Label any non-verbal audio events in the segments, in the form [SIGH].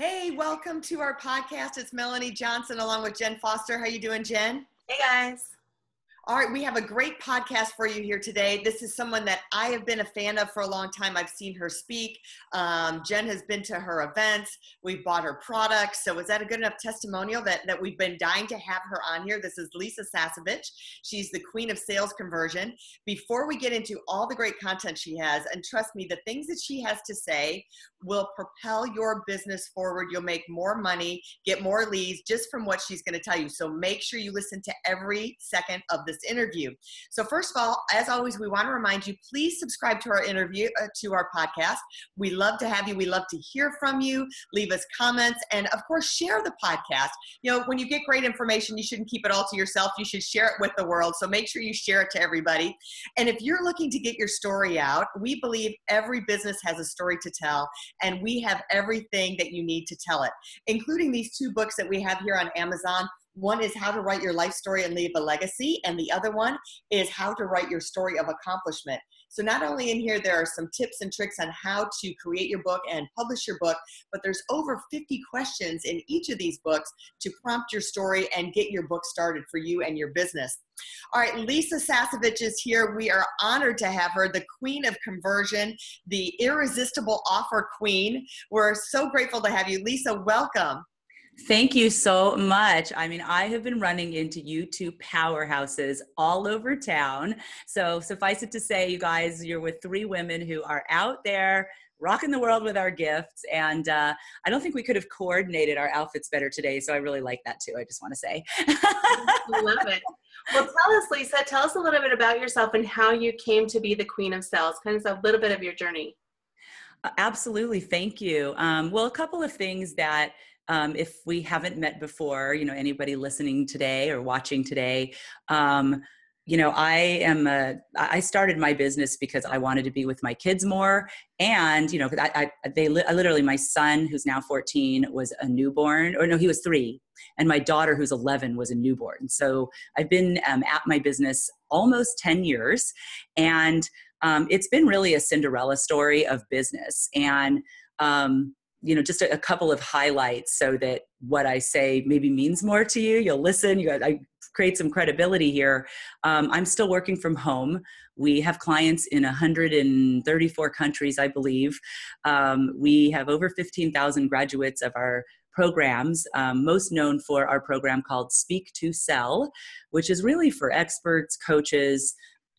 Hey, welcome to our podcast. It's Melanie Johnson along with Jen Foster. How you doing, Jen? Hey guys. All right, we have a great podcast for you here today. This is someone that I have been a fan of for a long time. I've seen her speak. Um, Jen has been to her events. We've bought her products. So is that a good enough testimonial that, that we've been dying to have her on here? This is Lisa Sasevich. She's the queen of sales conversion. Before we get into all the great content she has, and trust me, the things that she has to say will propel your business forward. You'll make more money, get more leads just from what she's going to tell you. So make sure you listen to every second of this this interview. So, first of all, as always, we want to remind you please subscribe to our interview, uh, to our podcast. We love to have you. We love to hear from you. Leave us comments. And of course, share the podcast. You know, when you get great information, you shouldn't keep it all to yourself. You should share it with the world. So, make sure you share it to everybody. And if you're looking to get your story out, we believe every business has a story to tell, and we have everything that you need to tell it, including these two books that we have here on Amazon. One is how to write your life story and leave a legacy, and the other one is how to write your story of accomplishment. So, not only in here, there are some tips and tricks on how to create your book and publish your book, but there's over 50 questions in each of these books to prompt your story and get your book started for you and your business. All right, Lisa Sasevich is here. We are honored to have her, the queen of conversion, the irresistible offer queen. We're so grateful to have you. Lisa, welcome. Thank you so much. I mean, I have been running into YouTube powerhouses all over town. So, suffice it to say, you guys, you're with three women who are out there rocking the world with our gifts. And uh, I don't think we could have coordinated our outfits better today. So, I really like that too. I just want to say. love it. Well, tell us, Lisa, tell us a little bit about yourself and how you came to be the queen of sales, kind of a little bit of your journey. Absolutely. Thank you. Um, well, a couple of things that um, if we haven't met before, you know, anybody listening today or watching today, um, you know, I am a, I started my business because I wanted to be with my kids more. And, you know, I, I, they, I literally, my son, who's now 14, was a newborn, or no, he was three. And my daughter, who's 11, was a newborn. So I've been um, at my business almost 10 years. And um, it's been really a Cinderella story of business. And, um, you know just a, a, couple of highlights so that what i say maybe means more to you. You'll listen. You i create some credibility here. Um, i'm still working from home. We have clients in 134 countries i believe. Um, we have over 15000 graduates of our programs um, most known for our program called speak to sell which is really for experts coaches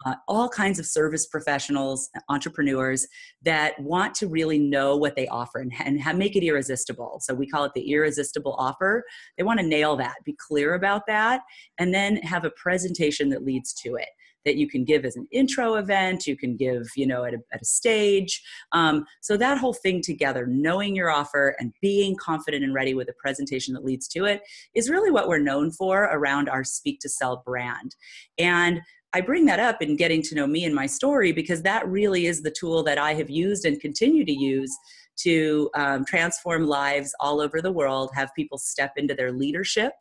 uh, all kinds of service professionals, entrepreneurs that want to really know what they offer and, and have, make it irresistible. So we call it the irresistible offer. They want to nail that, be clear about that, and then have a presentation that leads to it that you can give as an intro event you can give you know at a, at a stage um, so that whole thing together knowing your offer and being confident and ready with a presentation that leads to it is really what we're known for around our speak to sell brand and I bring that up in getting to know me and my story because that really is the tool that I have used and continue to use to um, transform lives all over the world, have people step into their leadership.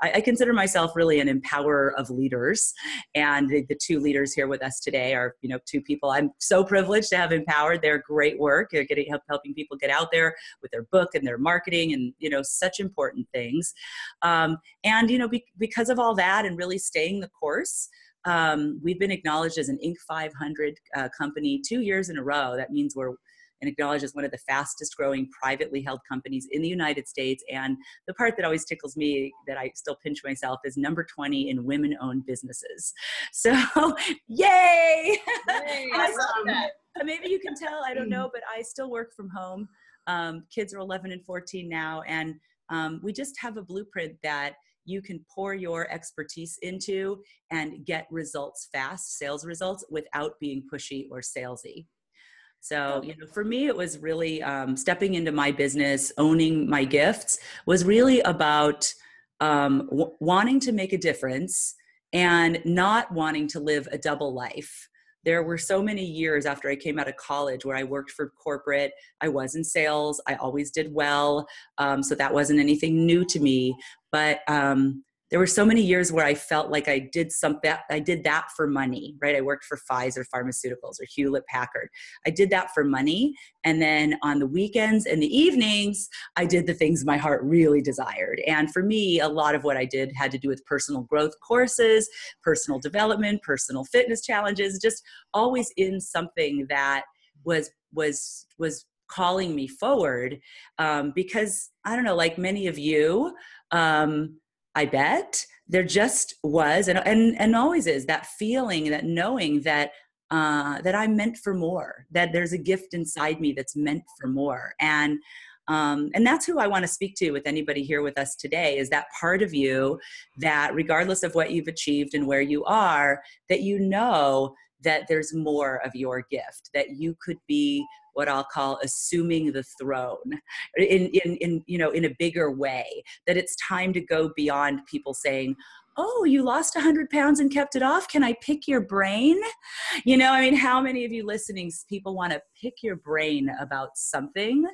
I, I consider myself really an empowerer of leaders, and the, the, two leaders here with us today are, you know, two people I'm so privileged to have empowered. Their great work, They're getting help, helping people get out there with their book and their marketing, and you know, such important things. Um, and you know, be, because of all that, and really staying the course. Um, we've been acknowledged as an Inc. 500 uh, company two years in a row. That means we're and acknowledged as one of the fastest growing privately held companies in the United States. And the part that always tickles me that I still pinch myself is number 20 in women owned businesses. [LAUGHS] So, [LAUGHS] yay! yay awesome. Maybe you can tell, I don't know, but I still work from home. Um, kids are 11 and 14 now. And um, we just have a blueprint that you can pour your expertise into and get results fast, sales results, without being pushy or salesy. So, you know, for me, it was really um, stepping into my business, owning my gifts was really about um, w- wanting to make a difference and not wanting to live a double life. There were so many years after I came out of college where I worked for corporate. I was in sales. I always did well. Um, so that wasn't anything new to me. But um, there were so many years where I felt like I did something, I did that for money, right? I worked for Pfizer Pharmaceuticals or Hewlett Packard. I did that for money. And then on the weekends and the evenings, I did the things my heart really desired. And for me, a lot of what I did had to do with personal growth courses, personal development, personal fitness challenges, just always in something that was, was, was calling me forward um, because I don't know, like many of you, um, I bet there just was and and and always is that feeling that knowing that uh, that I'm meant for more, that there's a gift inside me that's meant for more. And um, and that's who I want to speak to with anybody here with us today is that part of you that, regardless of what you've achieved and where you are, that you know that there's more of your gift, that you could be what I'll call assuming the throne in, in, in, you know, in a bigger way, that it's time to go beyond people saying, oh you lost 100 pounds and kept it off can i pick your brain you know i mean how many of you listening people want to pick your brain about something.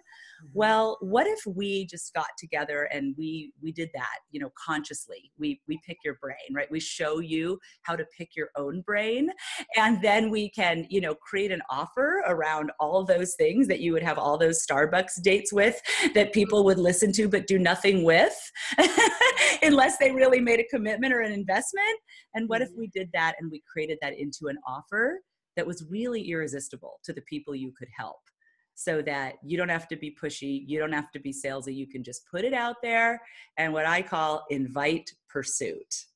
Well what if we just got together and we we did that you know consciously? We we pick your brain right? We show you how to pick your own brain and then we can you know create an offer around all those things that you would have all those starbucks dates with that people would listen to but do nothing with [LAUGHS] unless they really made a commitment or an investment. And what if mm-hmm. we did that and we created that into an offer that was really irresistible to the people you could help so that you don't have to be pushy, you don't have to be salesy, you can just put it out there and what I call invite pursuit.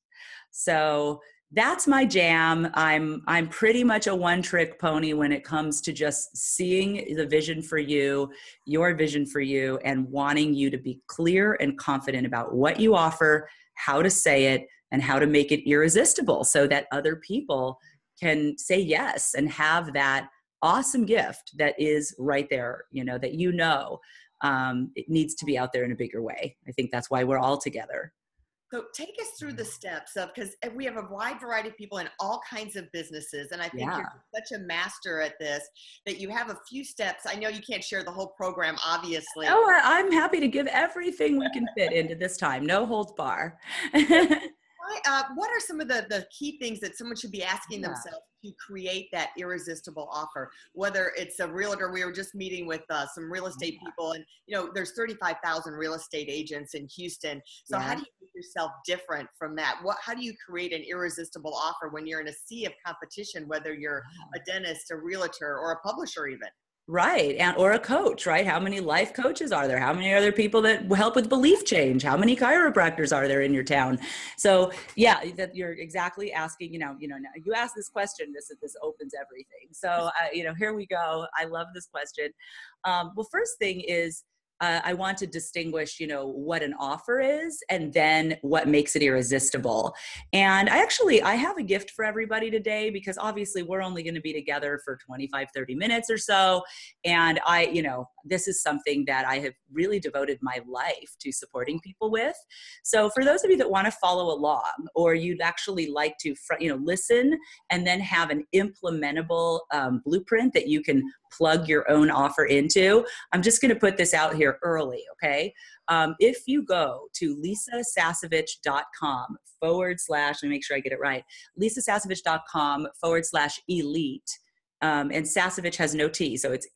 So that's my jam. I'm I'm pretty much a one trick pony when it comes to just seeing the vision for you, your vision for you and wanting you to be clear and confident about what you offer, how to say it and how to make it irresistible so that other people can say yes and have that awesome gift that is right there, you know, that you know um, it needs to be out there in a bigger way. I think that's why we're all together. So take us through the steps of because we have a wide variety of people in all kinds of businesses, and I think yeah. you're such a master at this that you have a few steps. I know you can't share the whole program, obviously. Oh, I'm happy to give everything we can fit into this time. No holds bar. [LAUGHS] uh, what are some of the, the key things that someone should be asking yeah. themselves to create that irresistible offer? Whether it's a realtor, we were just meeting with uh, some real estate yeah. people, and you know, there's 35,000 real estate agents in Houston. So yeah. how do you make yourself different from that? What, how do you create an irresistible offer when you're in a sea of competition, whether you're a dentist, a realtor, or a publisher, even? Right. And or a coach, right? How many life coaches are there? How many other people that help with belief change? How many chiropractors are there in your town? So yeah, that you're exactly asking, you know, you know, you ask this question, this this opens everything. So uh, you know, here we go. I love this question. Um, well, first thing is uh, I want to distinguish, you know, what an offer is and then what makes it irresistible. And I actually, I have a gift for everybody today because obviously we're only going to be together for 25, 30 minutes or so. And I, you know, this is something that I have really devoted my life to supporting people with. So for those of you that want to follow along or you'd actually like to, you know, listen and then have an implementable um, blueprint that you can plug your own offer into. I'm just going to put this out here early, okay? Um, if you go to lisasasevich.com forward slash, let me make sure I get it right, lisasasevich.com forward slash elite. Um, and Sasevich has no T, so it's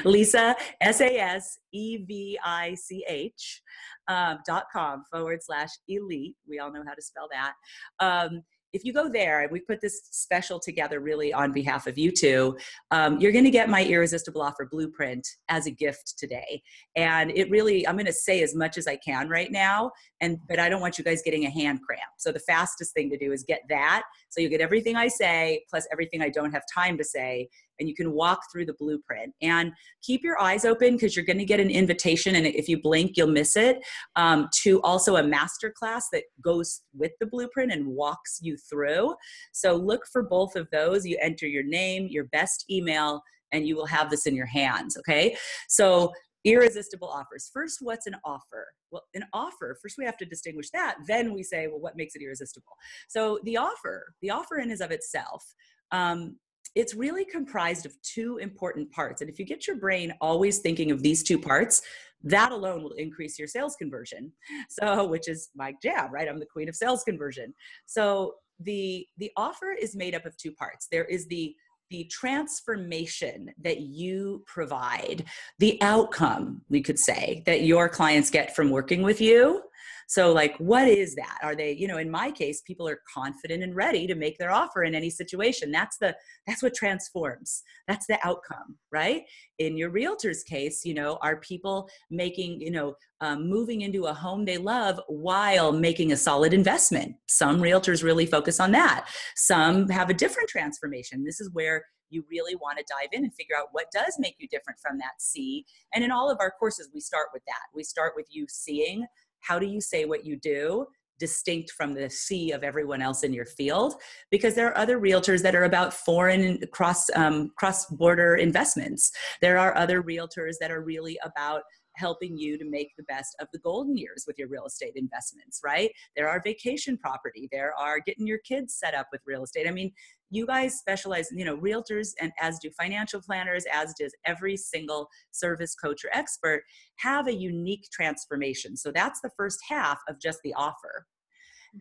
[LAUGHS] Lisa, S A S E V I C H um, dot com forward slash elite. We all know how to spell that. Um, if you go there and we put this special together really on behalf of you two um, you're going to get my irresistible offer blueprint as a gift today. And it really i'm going to say as much as i can right now and but i don't want you guys getting a hand cramp. So the fastest thing to do is get that. So you get everything i say plus everything i don't have time to say and you can walk through the blueprint and keep your eyes open because you're going to get an invitation and if you blink you'll miss it um, to also a master class that goes with the blueprint and walks you through so look for both of those you enter your name your best email and you will have this in your hands. Okay. So, irresistible offers. First, what's an offer? Well, an offer, first we have to distinguish that. Then we say, well, what makes it irresistible? So, the offer, the offer in is of itself. Um, it's really comprised of two important parts. And if you get your brain always thinking of these two parts, that alone will increase your sales conversion. [LAUGHS] So, which is my jam, right? I'm the queen of sales conversion. So, the the offer is made up of two parts. There is the the transformation that you provide, the outcome, we could say, that your clients get from working with you so, like, what is that? Are they, you know, in my case, people are confident and ready to make their offer in any situation. That's the that's what transforms. That's the outcome, right? In your realtor's case, you know, are people making, you know, um, moving into a home they love while making a solid investment? Some realtors really focus on that. Some have a different transformation. This is where you really want to dive in and figure out what does make you different from that sea. And in all of our courses, we start with that. We start with you seeing how do you say what you do distinct from the sea of everyone else in your field? Because there are other realtors that are about foreign cross um, cross border investments. There are other realtors that are really about helping you to make the best of the golden years with your real estate investments, right? There are vacation property, there are getting your kids set up with real estate. I mean, you guys specialize, you know, realtors and as do financial planners, as does every single service coach or expert, have a unique transformation. So that's the first half of just the offer.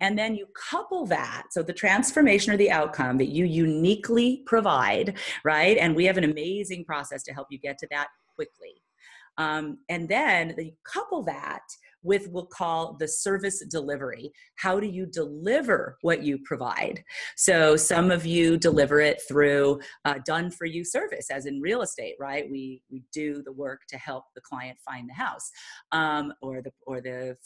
And then you couple that, so the transformation or the outcome that you uniquely provide, right? And we have an amazing process to help you get to that quickly. Um, and then you couple that with we'll call the service delivery. How do you deliver what you provide? So some of you deliver it through uh, done for you service, as in real estate, right? We we do the work to help the client find the house, um, or the or the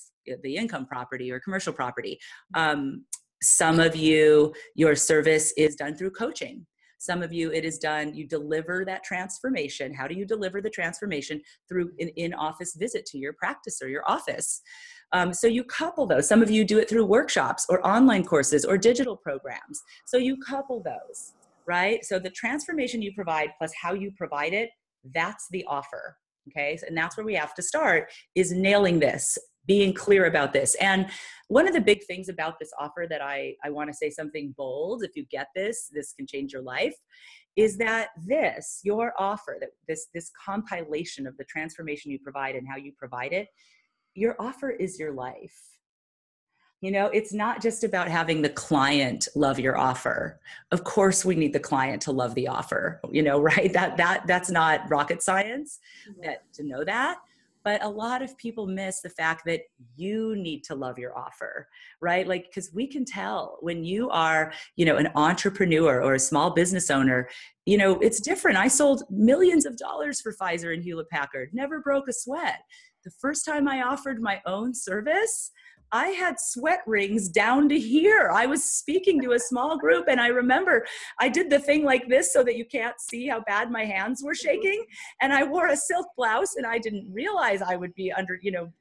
the income property or commercial property. Um, some of you, your service is done through coaching. Some of you, it is done, you deliver that transformation. How do you deliver the transformation? Through an in office visit to your practice or your office. Um, so you couple those. Some of you do it through workshops or online courses or digital programs. So you couple those, right? So the transformation you provide plus how you provide it, that's the offer. Okay. And that's where we have to start is nailing this being clear about this. And one of the big things about this offer that I, I want to say something bold, if you get this, this can change your life, is that this, your offer, that this, this compilation of the transformation you provide and how you provide it, your offer is your life. You know, it's not just about having the client love your offer. Of course, we need the client to love the offer. You know, [LAUGHS] right? That that that's not rocket science. Mm-hmm. That to know that but a lot of people miss the fact that you need to love your offer right? Like because we can tell when you are you know an entrepreneur or a small business owner you know it's different. I sold millions of dollars for pfizer and hewlett packard never broke a sweat. The first time i offered my own service I had sweat rings down to here. I was speaking to a small group, and I remember I did the thing like this so that you can't see how bad my hands were mm-hmm. shaking. And I wore a silk blouse, and I didn't realize I would be under, you know,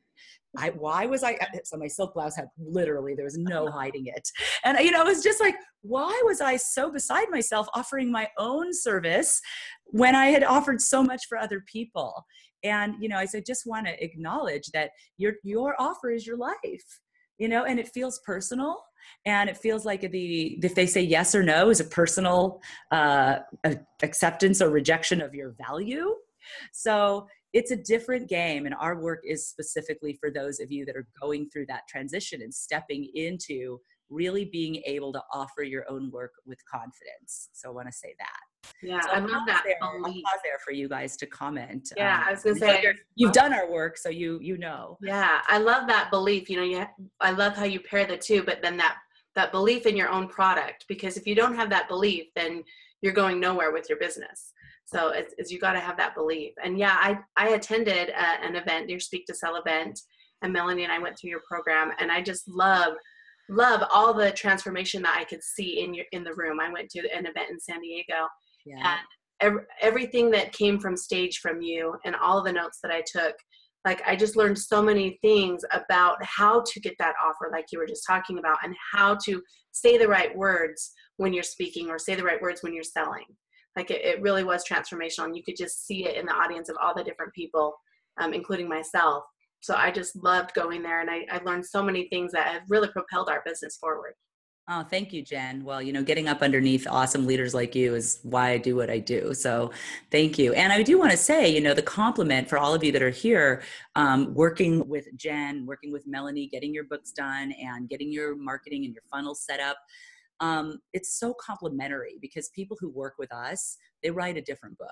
I, why was I uh, so my silk blouse had literally there was no [LAUGHS] hiding it and you know it was just like why was I so beside myself offering my own service when I had offered so much for other people and you know i said just want to acknowledge that your your offer is your life you know and it feels personal and it feels like the if they say yes or no is a personal uh, acceptance or rejection of your value. So it's a different game and our work is specifically for those of you that are going through that transition and stepping into really being able to offer your own work with confidence so i want to say that yeah, so I love that. There. I'll pause there for you guys to comment. Yeah, um, I was gonna say you've done our work, so you you know. Yeah, I love that belief. You know, you I love how you pair the two, but then that that belief in your own product, because if you don't have that belief, then you're going nowhere with your business. So it's, it's you got to have that belief. And yeah, I I attended a, uh, an event, your Speak to Sell event, and Melanie and I went through your program, and I just love love all the transformation that I could see in your in the room. I went to an event in San Diego yeah. and everything that came from stage from you and all the notes that I took like I just learned so many things about how to get that offer like you were just talking about and how to say the right words when you're speaking or say the right words when you're selling like it, it really was transformational and you could just see it in the audience of all the different people um, including myself so i just loved going there and I, I learned so many things that have really propelled our business forward Oh, thank you, Jen. Well, you know, getting up underneath awesome leaders like you is why I do what I do. So thank you. And I do want to say, you know, the compliment for all of you that are here, um, working with Jen, working with Melanie, getting your books done and getting your marketing and your funnel set up. Um, it's so complimentary because people who work with us, they write a different book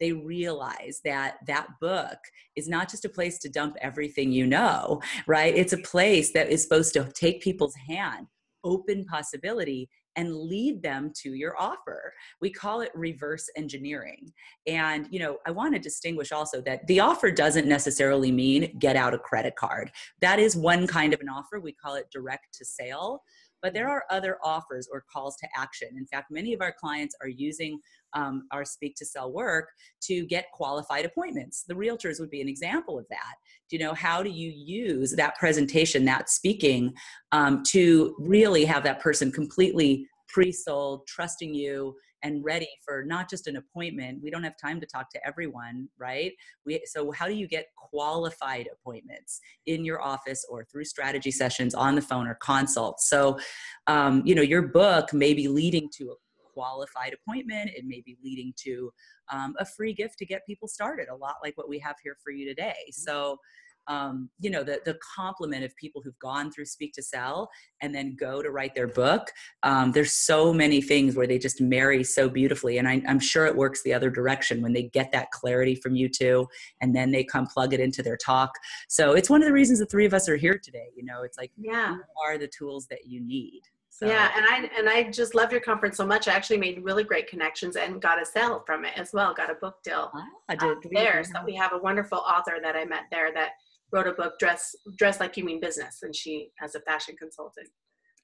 they realize that that book is not just a place to dump everything you know, right? It's a place that is supposed to take people's hand, open possibility and lead them to your offer. We call it reverse engineering. And, you know, I want to distinguish also that the offer doesn't necessarily mean get out a credit card. That is one kind of an offer. We call it direct to sale. But there are other offers or calls to action. In fact, many of our clients are using um, our Speak to Sell work to get qualified appointments. The realtors would be an example of that. You know, how do you use that presentation, that speaking, um, to really have that person completely pre-sold, trusting you, and ready for not just an appointment. We don't have time to talk to everyone, right? We, so how do you get qualified appointments in your office or through strategy sessions on the phone or consults? So, um, you know, your book may be leading to qualified appointment. It may be leading to um, a free gift to get people started, a lot like what we have here for you today. Mm-hmm. So, um, you know, the, the complement of people who've gone through Speak to Sell and then go to write their book. Um, there's so many things where they just marry so beautifully. And I, I'm sure it works the other direction when they get that clarity from you too, and then they come plug it into their talk. So it's one of the reasons the three of us are here today. You know, it's like, yeah, are the tools that you need. So. Yeah, and I and I just loved your conference so much. I actually made really great connections and got a sale from it as well. Got a book deal ah, I did, there. So we have a wonderful author that I met there that wrote a book, dress dress like you mean business, and she has a fashion consultant.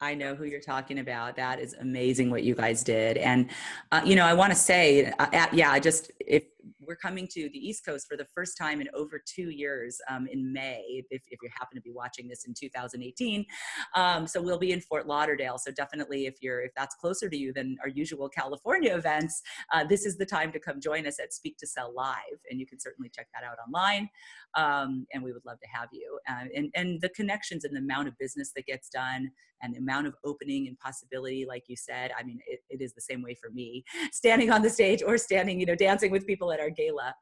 I know who you're talking about. That is amazing what you guys did, and uh, you know I want to say, uh, yeah, I just if we're coming to the East Coast for the first time in over two years um, in May, if, if, you happen to be watching this in 2018. Um, so we'll be in Fort Lauderdale. So definitely, if you're if that's closer to you than our usual California events, uh, this is the time to come join us at Speak to Sell Live, and you can certainly check that out online. Um, and we would love to have you. Uh, and and the connections and the amount of business that gets done and the amount of opening and possibility, like you said, I mean, it, it is the same way for me, standing on the stage or standing, you know, dancing with people at our gala.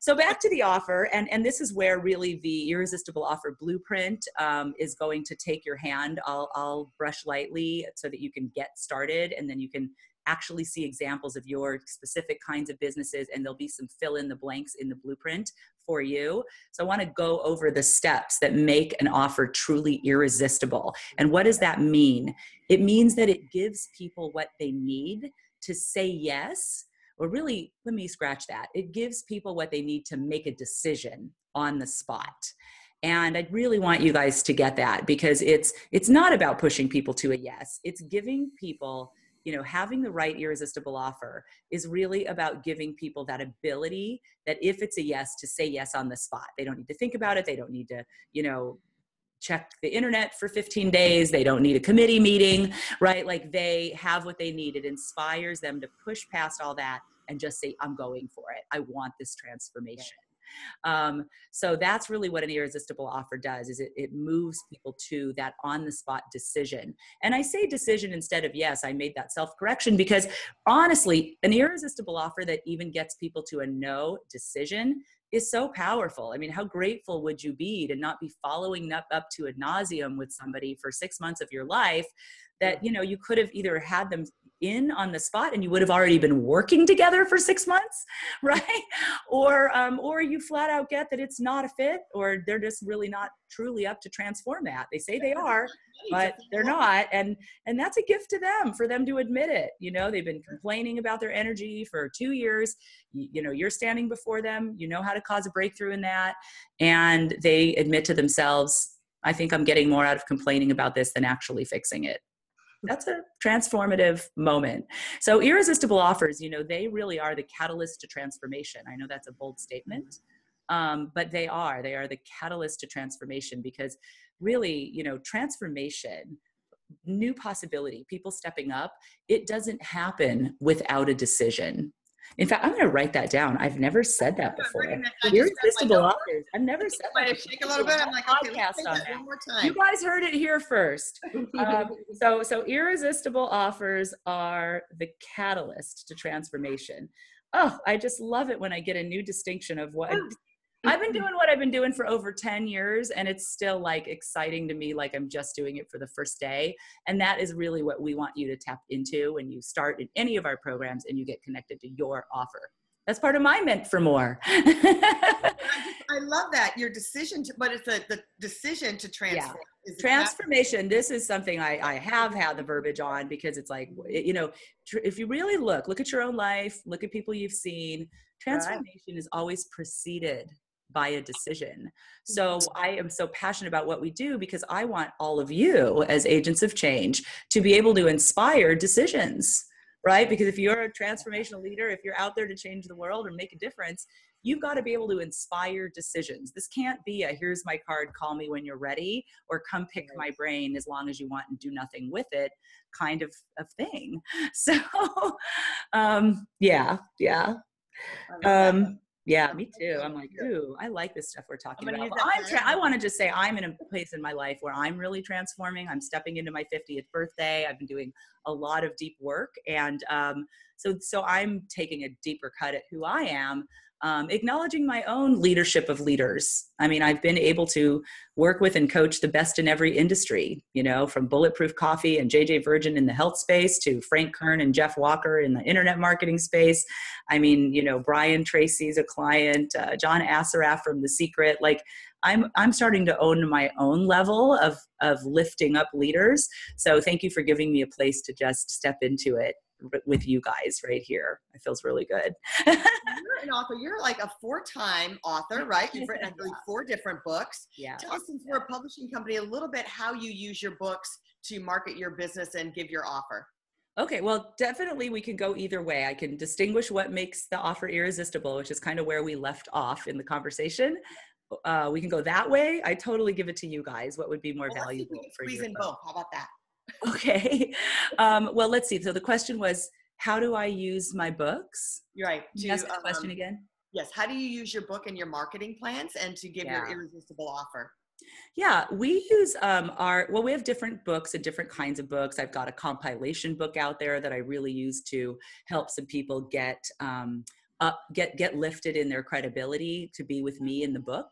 So back to the offer, and, and this is where really the irresistible offer blueprint um, is going to take your hand. I'll, I'll brush lightly so that you can get started, and then you can actually see examples of your specific kinds of businesses, and there'll be some fill in the blanks in the blueprint for you. So I want to go over the steps that make an offer truly irresistible. And what does that mean? It means that it gives people what they need to say yes or really, let me scratch that. It gives people what they need to make a decision on the spot. And I really want you guys to get that because it's it's not about pushing people to a yes. It's giving people you know having the right irresistible offer is really about giving people that ability that if it's a yes to say yes on the spot they don't need to think about it they don't need to you know check the internet for 15 days. They don't need a committee meeting, right? Like they have what they need. It inspires them to push past all that and just say, I'm going for it. I want this transformation. Um, so that's really what an irresistible offer does is it, it moves people to that on the spot decision and i say decision instead of yes i made that self correction because honestly an irresistible offer that even gets people to a no decision is so powerful. I mean, how grateful would you be to not be following up up to a nauseum with somebody for six months of your life that you know you could have either had them in on the spot and you would have already been working together for six months [LAUGHS] right? Or um, or you flat out get that it's not a fit or they're just really not truly up to transform that. They say they are but they're not. And and that's a gift to them for them to admit it. You know they've been complaining about their energy for two years. You, you know you're standing before them. You know how to cause a breakthrough in that. And they admit to themselves i think i'm getting more out of complaining about this than actually fixing it that's a transformative moment. So irresistible offers, you know, they really are the catalyst to transformation. I know that's a bold statement, um, but they are. They are the catalyst to transformation because really, you know, transformation new possibility, people stepping up, it doesn't happen without a decision. In fact, I'm going to write that down. I've never said that before. Irresistible authors. I've never said that. Shake a little bit. I'm like, okay, podcast on that. One more time. You guys heard it here first. [LAUGHS] um, so, so irresistible offers are the catalyst to transformation. Oh, I just love it when I get a new distinction of what I've been mm-hmm. doing what I've been doing for over 10 years and it's still like exciting to me like I'm just doing it for the first day and that is really what we want you to tap into when you start in any of our programs and you get connected to your offer. That's part of my meant for more. I, love that your decision to, but it's a, the decision to transform. Yeah. Transformation. This is something I, I have had the verbiage on because it's like, you know, tr- if you really look, look at your own life, look at people you've seen, transformation right. is always preceded by a decision. So. I am so passionate about what we do because I want all of you as agents of change to be able to inspire decisions, right? Because if you're a transformational leader, if you're out there to change the world or make a difference, you've got to be able to inspire decisions. This can't be a here's my card, call me when you're ready, or come pick my brain as long as you want and do nothing with it kind of, of thing. [LAUGHS] So, um, yeah, yeah. Um, yeah, me too. I'm like, ooh, I like this stuff we're talking about. I'm tra- I want to just say I'm in a place in my life where I'm really transforming. I'm stepping into my 50th birthday. I've been doing a lot of deep work, and um, so so I'm taking a deeper cut at who I am um, acknowledging my own leadership of leaders. I mean, I've been able to work with and coach the best in every industry, you know, from Bulletproof Coffee and JJ Virgin in the health space to Frank Kern and Jeff Walker in the internet marketing space. I mean, you know, Brian Tracy's a client, uh, John Assaraf from The Secret. Like, I'm I'm starting to own my own level of of lifting up leaders. So thank you for giving me a place to just step into it with you guys right here. It feels really good. you're an author. You're like a four-time author, right? You've written, believe, four different books. Yeah. Tell us, since we're a publishing company, a little bit how you use your books to market your business and give your offer. Okay, well, definitely we can go either way. I can distinguish what makes the offer irresistible, which is kind of where we left off in the conversation. Uh, we can go that way. I totally give it to you guys. What would be more well, valuable for you? in both. How about that? [LAUGHS] Okay. Um, well, let's see. So the question was, how do I use my books? You're right. To, ask the um, question again. Yes. How do you use your book and your marketing plans and to give yeah. your irresistible offer? Yeah, we use um, our, well, we have different books and different kinds of books. I've got a compilation book out there that I really use to help some people get um, up, get get lifted in their credibility to be with me in the book.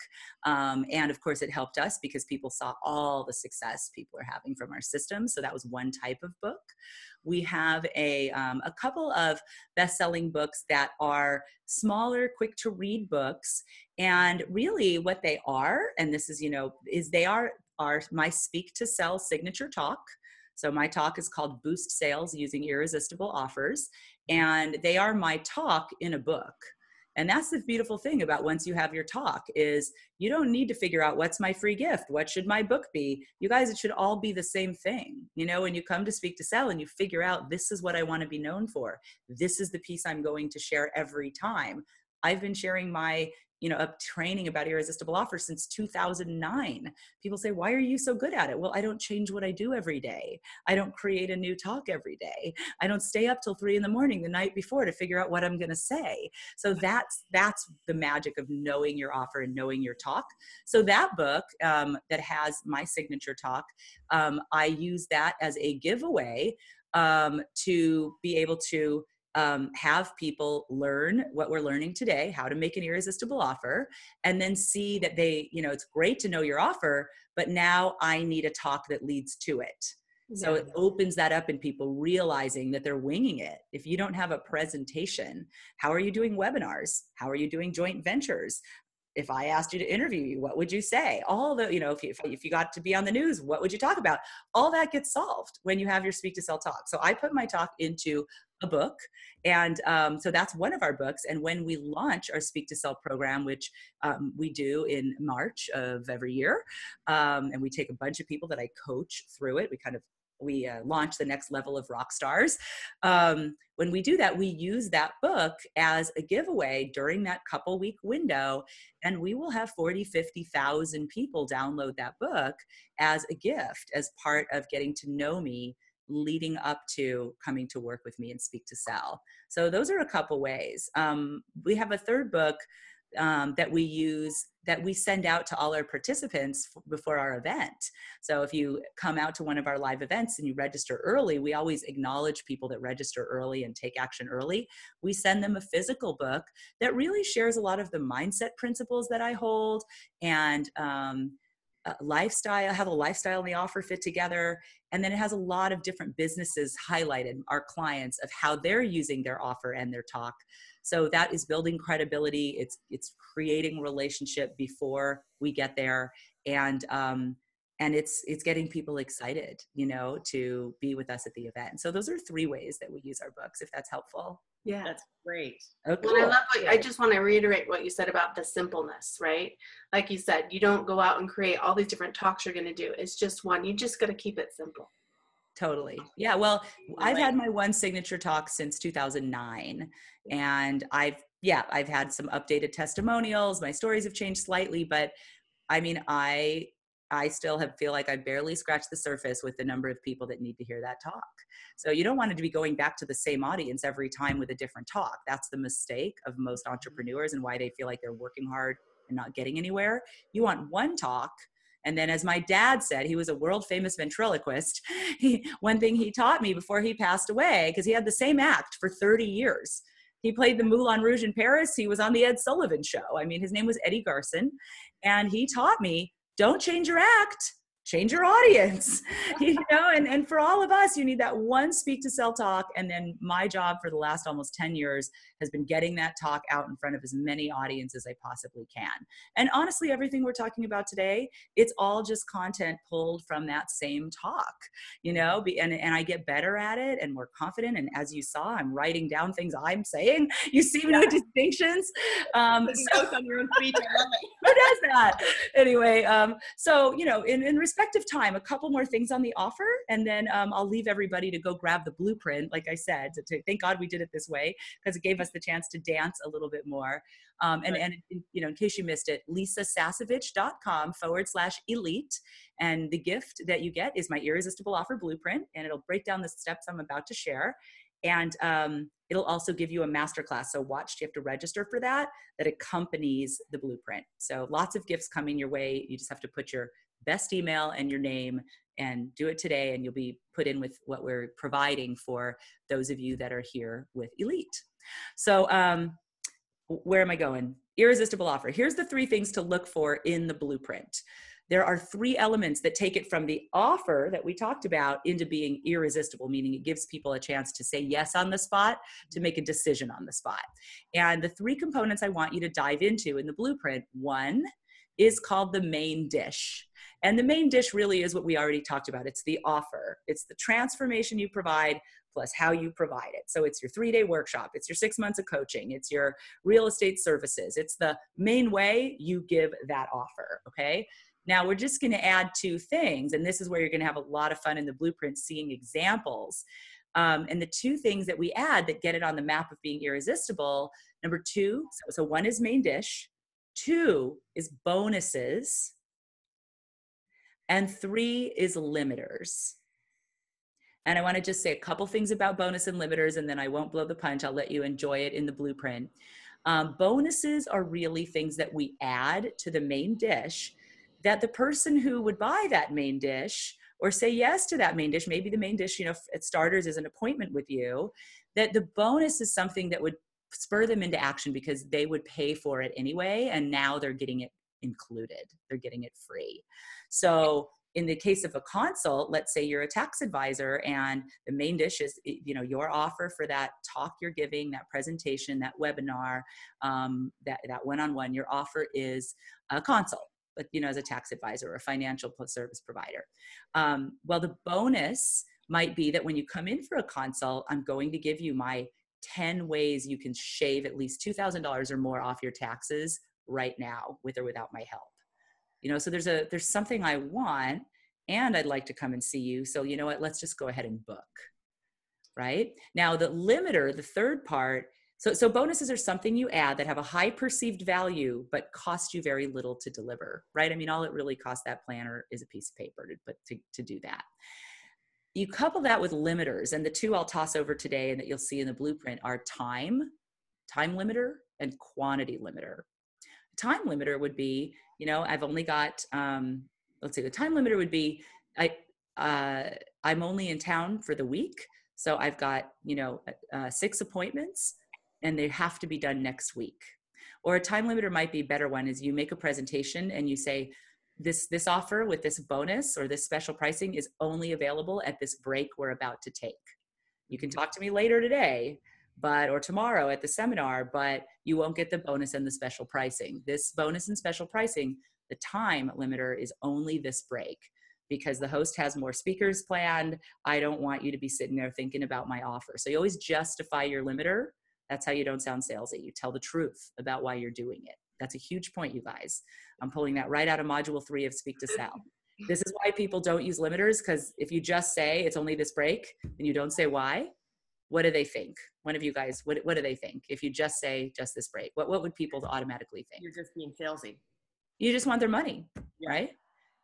Um, and of course, it helped us because people saw all the success people are having from our system. So that was one type of book. We have a um, a couple of best-selling books that are smaller, quick to read books, and really what they are, and this is you know, is they are are my speak to sell signature talk. So my talk is called Boost Sales Using Irresistible Offers and they are my talk in a book. And that's the beautiful thing about once you have your talk is you don't need to figure out what's my free gift what should my book be? You guys it should all be the same thing you know when you come to speak to sell and you figure out this is what i want to be known for this is the piece i'm going to share every time. I've been sharing my you know, a training about irresistible offers since 2009. People say, why are you so good at it? Well, I don't change what I do every day. I don't create a new talk every day. I don't stay up till three in the morning the night before to figure out what I'm going to say. So that's, that's the magic of knowing your offer and knowing your talk. So that book um, that has my signature talk, um, I use that as a giveaway um, to be able to um, have people learn what we're learning today how to make an irresistible offer and then see that they you know it's great to know your offer but now i need a talk that leads to it so it opens that up in people realizing that they're winging it if you don't have a presentation how are you doing webinars how are you doing joint ventures if I asked you to interview you, what would you say? All the, you know, if you, if you got to be on the news, what would you talk about? All that gets solved when you have your Speak to Sell talk. So I put my talk into a book. And um, so that's one of our books. And when we launch our Speak to Sell program, which um, we do in March of every year, um, and we take a bunch of people that I coach through it, we kind of we uh, launch the next level of rock stars um, when we do that we use that book as a giveaway during that couple week window and we will have 40 50000 people download that book as a gift as part of getting to know me leading up to coming to work with me and speak to sell so those are a couple ways um, we have a third book um, that we use that we send out to all our participants f- before our event. So if you come out to one of our live events and you register early, we always acknowledge people that register early and take action early. We send them a physical book that really shares a lot of the mindset principles that I hold and um, uh, lifestyle, how the lifestyle and the offer fit together. And then it has a lot of different businesses highlighted, our clients, of how they're using their offer and their talk. So that is building credibility. It's it's creating relationship before we get there. And um and it's it's getting people excited you know to be with us at the event. So those are three ways that we use our books if that's helpful yeah. That's great. Okay well, i love what i just want to reiterate what you said about the simpleness right? Like you said you don't go out and create all these different talks you're going to do. It's just one. You just got to keep it simple. Totally. Yeah well i've had my one signature talk since 2009 and i've yeah i've had some updated testimonials. My stories have changed slightly but i mean i i still have feel like i barely scratched the surface with the number of people that need to hear that talk so you don't want it to be going back to the same audience every time with a different talk that's the mistake of most mm-hmm. entrepreneurs and why they feel like they're working hard and not getting anywhere you want one talk and then, as my dad said, he was a world famous ventriloquist. [LAUGHS] He, one thing he taught me before he passed away, because he had the same act for 30 years. He played the Moulin Rouge in Paris. He was on the Ed Sullivan show. I mean, his name was Eddie Garson. And he taught me don't change your act, change your audience [LAUGHS] you know and, and for all of us you need that one speak to sell talk and then my job for the last almost 10 years has been getting that talk out in front of as many audiences as i possibly can. And honestly everything we're talking about today it's all just content pulled from that same talk you know and, and i get better at it and more confident. And as you saw i'm writing down things i'm saying. [LAUGHS] You see no distinctions? Um so, on your own speech [LAUGHS] who does that? Anyway um so you know in, in respect of time, a couple more things on the offer, and then um, I'll leave everybody to go grab the blueprint. Like I said, to, to thank God we did it this way because it gave us the chance to dance a little bit more. Um, and, right. and you know, in case you missed it, lisasasevich.com forward slash elite. And the gift that you get is my irresistible offer blueprint, and it'll break down the steps I'm about to share. And um, it'll also give you a masterclass. So watch, you have to register for that, that accompanies the blueprint. So lots of gifts coming your way. You just have to put your best email and your name and do it today and you'll be put in with what we're providing for those of you that are here with elite so um, where am i going? Irresistible offer. Here's the three things to look for in the blueprint. There are three elements that take it from the offer that we talked about into being irresistible, meaning it gives people a chance to say yes on the spot, to make a decision on the spot. And the three components I want you to dive into in the blueprint one is called the main dish. And the main dish really is what we already talked about. It's the offer, it's the transformation you provide plus how you provide it. So it's your three day workshop, it's your six months of coaching, it's your real estate services, it's the main way you give that offer. Okay. Now we're just going to add two things, and this is where you're going to have a lot of fun in the blueprint seeing examples. Um, and the two things that we add that get it on the map of being irresistible number two, so, so one is main dish, two is bonuses, and three is limiters. And I want to just say a couple things about bonus and limiters, and then I won't blow the punch. I'll let you enjoy it in the blueprint. Um, bonuses are really things that we add to the main dish that the person who would buy that main dish or say yes to that main dish, maybe the main dish, you know, at starters is an appointment with you, that the bonus is something that would spur them into action because they would pay for it anyway. And now they're getting it included, they're getting it free. So in the case of a consult, let's say you're a tax advisor and the main dish is, you know, your offer for that talk you're giving, that presentation, that webinar, um, that, that one-on-one, your offer is a consult but you know as a tax advisor or a financial service provider. Um, well the bonus might be that when you come in for a consult i'm going to give you my 10 ways you can shave at least $2000 or more off your taxes right now with or without my help you know so there's a there's something i want and I'd like to come and see you. So, you know what? Let's just go ahead and book. Right now, the limiter, the third part. So, so bonuses are something you add that have a high perceived value, but cost you very little to deliver. Right? I mean, all it really costs that planner is a piece of paper to, but to, to do that. You couple that with limiters, and the two I'll toss over today and that you'll see in the blueprint are time, time limiter, and quantity limiter. Time limiter would be, you know, I've only got um, let's say the time limiter would be I uh, I'm only in town for the week, so I've got you know uh, six appointments, and they have to be done next week. Or a time limiter might be a better one is you make a presentation and you say this this offer with this bonus or this special pricing is only available at this break we're about to take. You can talk to me later today, but or tomorrow at the seminar, but you won't get the bonus and the special pricing. This bonus and special pricing the time limiter is only this break because the host has more speakers planned. I don't want you to be sitting there thinking about my offer. So you always justify your limiter. That's how you don't sound salesy. You tell the truth about why you're doing it. That's a huge point, you guys. I'm pulling that right out of module three of Speak to Sell. This is why people don't use limiters because if you just say it's only this break and you don't say why, what do they think? One of you guys, what, what do they think? If you just say just this break, what, what would people automatically think? You're just being salesy you just want their money, right?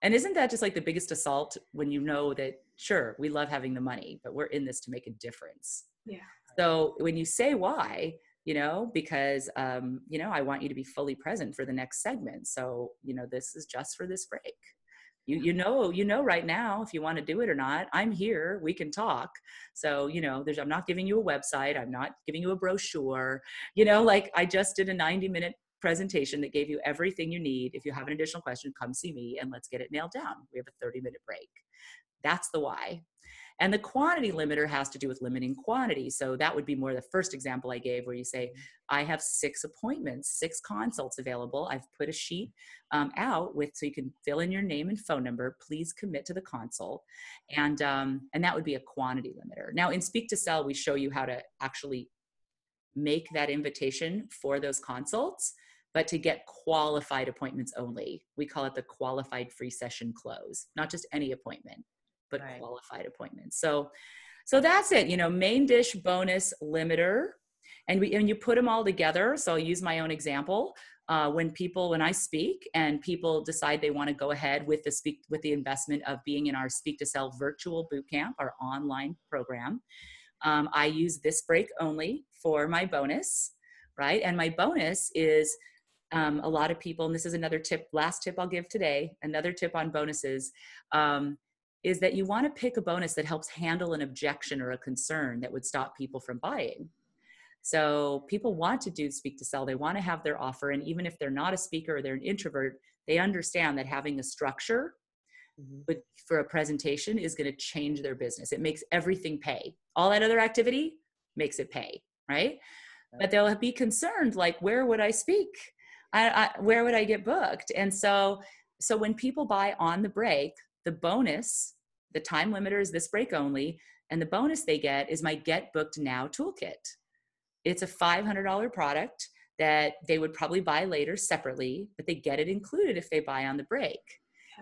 And isn't that just like the biggest assault when you know that, sure, we love having the money, but we're in this to make a difference? Yeah. So when you say why, you know, because, um, you know, I want you to be fully present for the next segment. So, you know, this is just for this break. You, you know you know right now if you want to do it or not i'm here we can talk so you know there's i'm not giving you a website i'm not giving you a brochure you know like i just did a 90 minute presentation that gave you everything you need. If you have an additional question, come see me and let's get it nailed down. We have a 30 minute break. That's the why. And the quantity limiter has to do with limiting quantity. So that would be more the first example I gave where you say, I have six appointments, six consults available. I've put a sheet um, out with so you can fill in your name and phone number. Please commit to the consult. And, um, and that would be a quantity limiter. Now in Speak to Sell, we show you how to actually make that invitation for those consults but to get qualified appointments only. We call it the qualified free session close, not just any appointment, but right. qualified appointments. So, so that's it. You know, main dish, bonus, limiter, and we and you put them all together. So I'll use my own example. Uh, when people when I speak and people decide they want to go ahead with the speak with the investment of being in our Speak to Sell virtual bootcamp, our online program, um, I use this break only for my bonus, right? And my bonus is um, a lot of people, and this is another tip, last tip I'll give today, another tip on bonuses, um, is that you want to pick a bonus that helps handle an objection or a concern that would stop people from buying. So people want to do speak to sell, they want to have their offer. And even if they're not a speaker or they're an introvert, they understand that having a structure mm-hmm. but for a presentation is going to change their business. It makes everything pay. All that other activity makes it pay, right? But they'll be concerned like, where would I speak? I, I, where would I get booked? And so, so when people buy on the break, the bonus, the time limiter is this break only, and the bonus they get is my Get Booked Now toolkit. It's a $500 product that they would probably buy later separately, but they get it included if they buy on the break.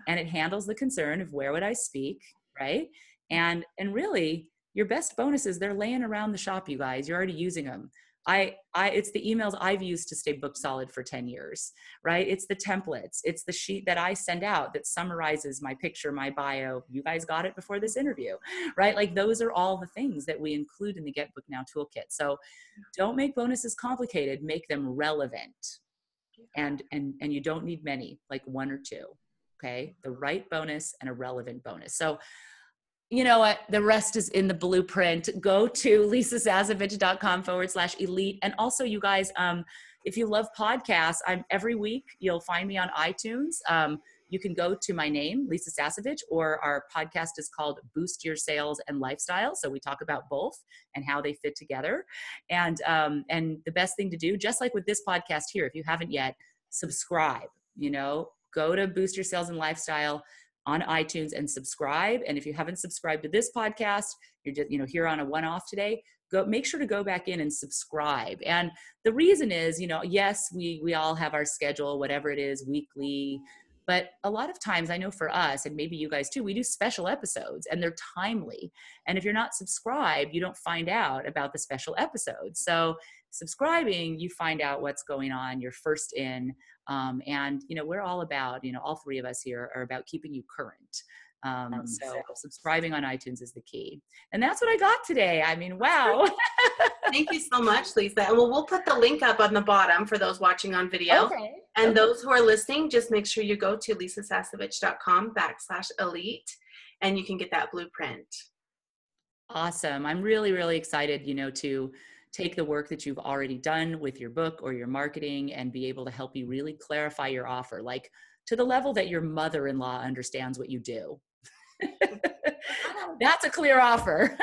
And it handles the concern of where would I speak, right? And and really, your best bonuses they're laying around the shop, you guys. You're already using them. I, I, it's the emails I've used to stay booked solid for 10 years, right? It's the templates. It's the sheet that I send out that summarizes my picture, my bio. You guys got it before this interview, right? Like those are all the things that we include in the Get Book Now toolkit. So don't make bonuses complicated, make them relevant. And, and, and you don't need many, like one or two, okay? The right bonus and a relevant bonus. So you know what? The rest is in the blueprint. Go to lisasasevich.com forward slash elite. And also, you guys, um, if you love podcasts, I'm every week you'll find me on iTunes. Um, you can go to my name, Lisa Sasevich, or our podcast is called Boost Your Sales and Lifestyle. So we talk about both and how they fit together. And um, and the best thing to do, just like with this podcast here, if you haven't yet, subscribe. You know, go to Boost Your Sales and Lifestyle on iTunes and subscribe. And if you haven't subscribed to this podcast, you're just, you know, here on a one-off today, go make sure to go back in and subscribe. And the reason is, you know, yes, we we all have our schedule, whatever it is, weekly, But a lot of times, I know for us, and maybe you guys too, we do special episodes and they're timely. And if you're not subscribed, you don't find out about the special episodes. So, subscribing, you find out what's going on. You're first in. Um, and, you know, we're all about, you know, all three of us here are about keeping you current. Um, so subscribing on iTunes is the key. And that's what I got today. I mean, wow. Thank you so much, Lisa. And well, we'll put the link up on the bottom for those watching on video. Okay. And okay. those who are listening, just make sure you go to lisasasevich.com backslash elite and you can get that blueprint. Awesome. I'm really, really excited, you know, to take the work that you've already done with your book or your marketing and be able to help you really clarify your offer, like to the level that your mother in law understands what you do. [LAUGHS] That's a clear offer.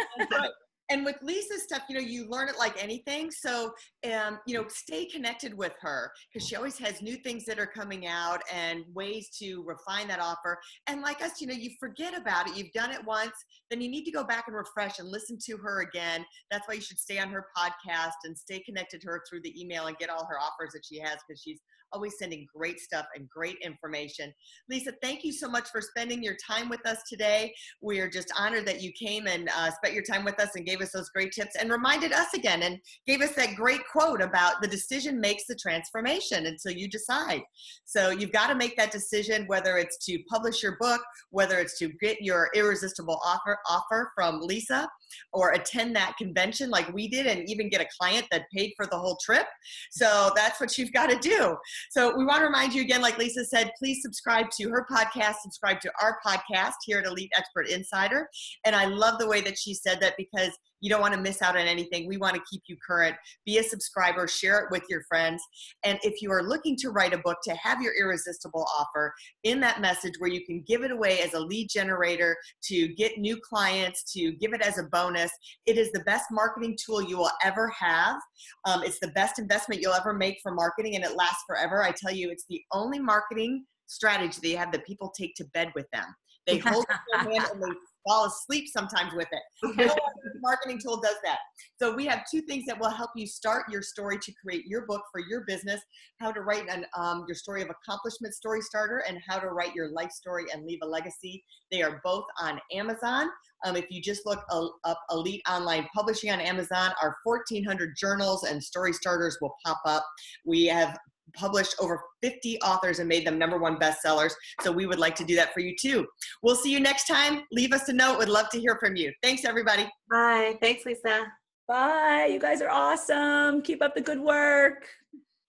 And with Lisa's stuff, you know, you learn it like anything. So, um, you know, stay connected with her because she always has new things that are coming out and ways to refine that offer. And like us, you know, you forget about it. You've done it once, then you need to go back and refresh and listen to her again. That's why you should stay on her podcast and stay connected to her through the email and get all her offers that she has because she's always sending great stuff and great information. Lisa, thank you so much for spending your time with us today. We are just honored that you came and uh, spent your time with us and gave us those great tips and reminded us again and gave us that great quote about the decision makes the transformation until you decide. So you've got to make that decision whether it's to publish your book, whether it's to get your irresistible offer offer from Lisa or attend that convention like we did and even get a client that paid for the whole trip. So that's what you've got to do. So we want to remind you again, like Lisa said, please subscribe to her podcast, subscribe to our podcast here at Elite Expert Insider. And I love the way that she said that because you don't want to miss out on anything. We want to keep you current. Be a subscriber, share it with your friends. And if you are looking to write a book to have your irresistible offer in that message where you can give it away as a lead generator, to get new clients, to give it as a bonus, it is the best marketing tool you will ever have. Um, it's the best investment you'll ever make for marketing, and it lasts forever. I tell you, it's the only marketing strategy that you have that people take to bed with them. They [LAUGHS] hold their hand and they fall asleep sometimes with it. [LAUGHS] No marketing tool does that. So we have two things that will help you start your story to create your book for your business, how to write an, um, your story of accomplishment story starter and how to write your life story and leave a legacy. They are both on Amazon. Um, if you just look up Elite Online Publishing on Amazon, our 1,400 journals and story starters will pop up. We have published over 50 authors and made them number one bestsellers. So we would like to do that for you too. We'll see you next time. Leave us a note. Would love to hear from you. Thanks, everybody. Bye. Thanks, Lisa. Bye. You guys are awesome. Keep up the good work.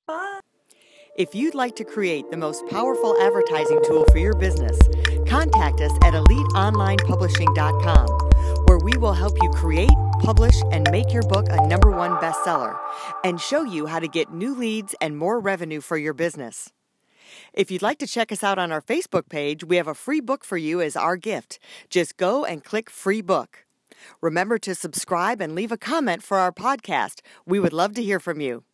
Bye. If you'd like to create the most powerful advertising tool for your business, contact us at eliteonlinepublishing.com, where we will help you create publish, and make your book a number one bestseller, and show you how to get new leads and more revenue for your business. If you'd like to check us out on our Facebook page, we have a free book for you as our gift. Just go and click free book. Remember to subscribe and leave a comment for our podcast. We would love to hear from you.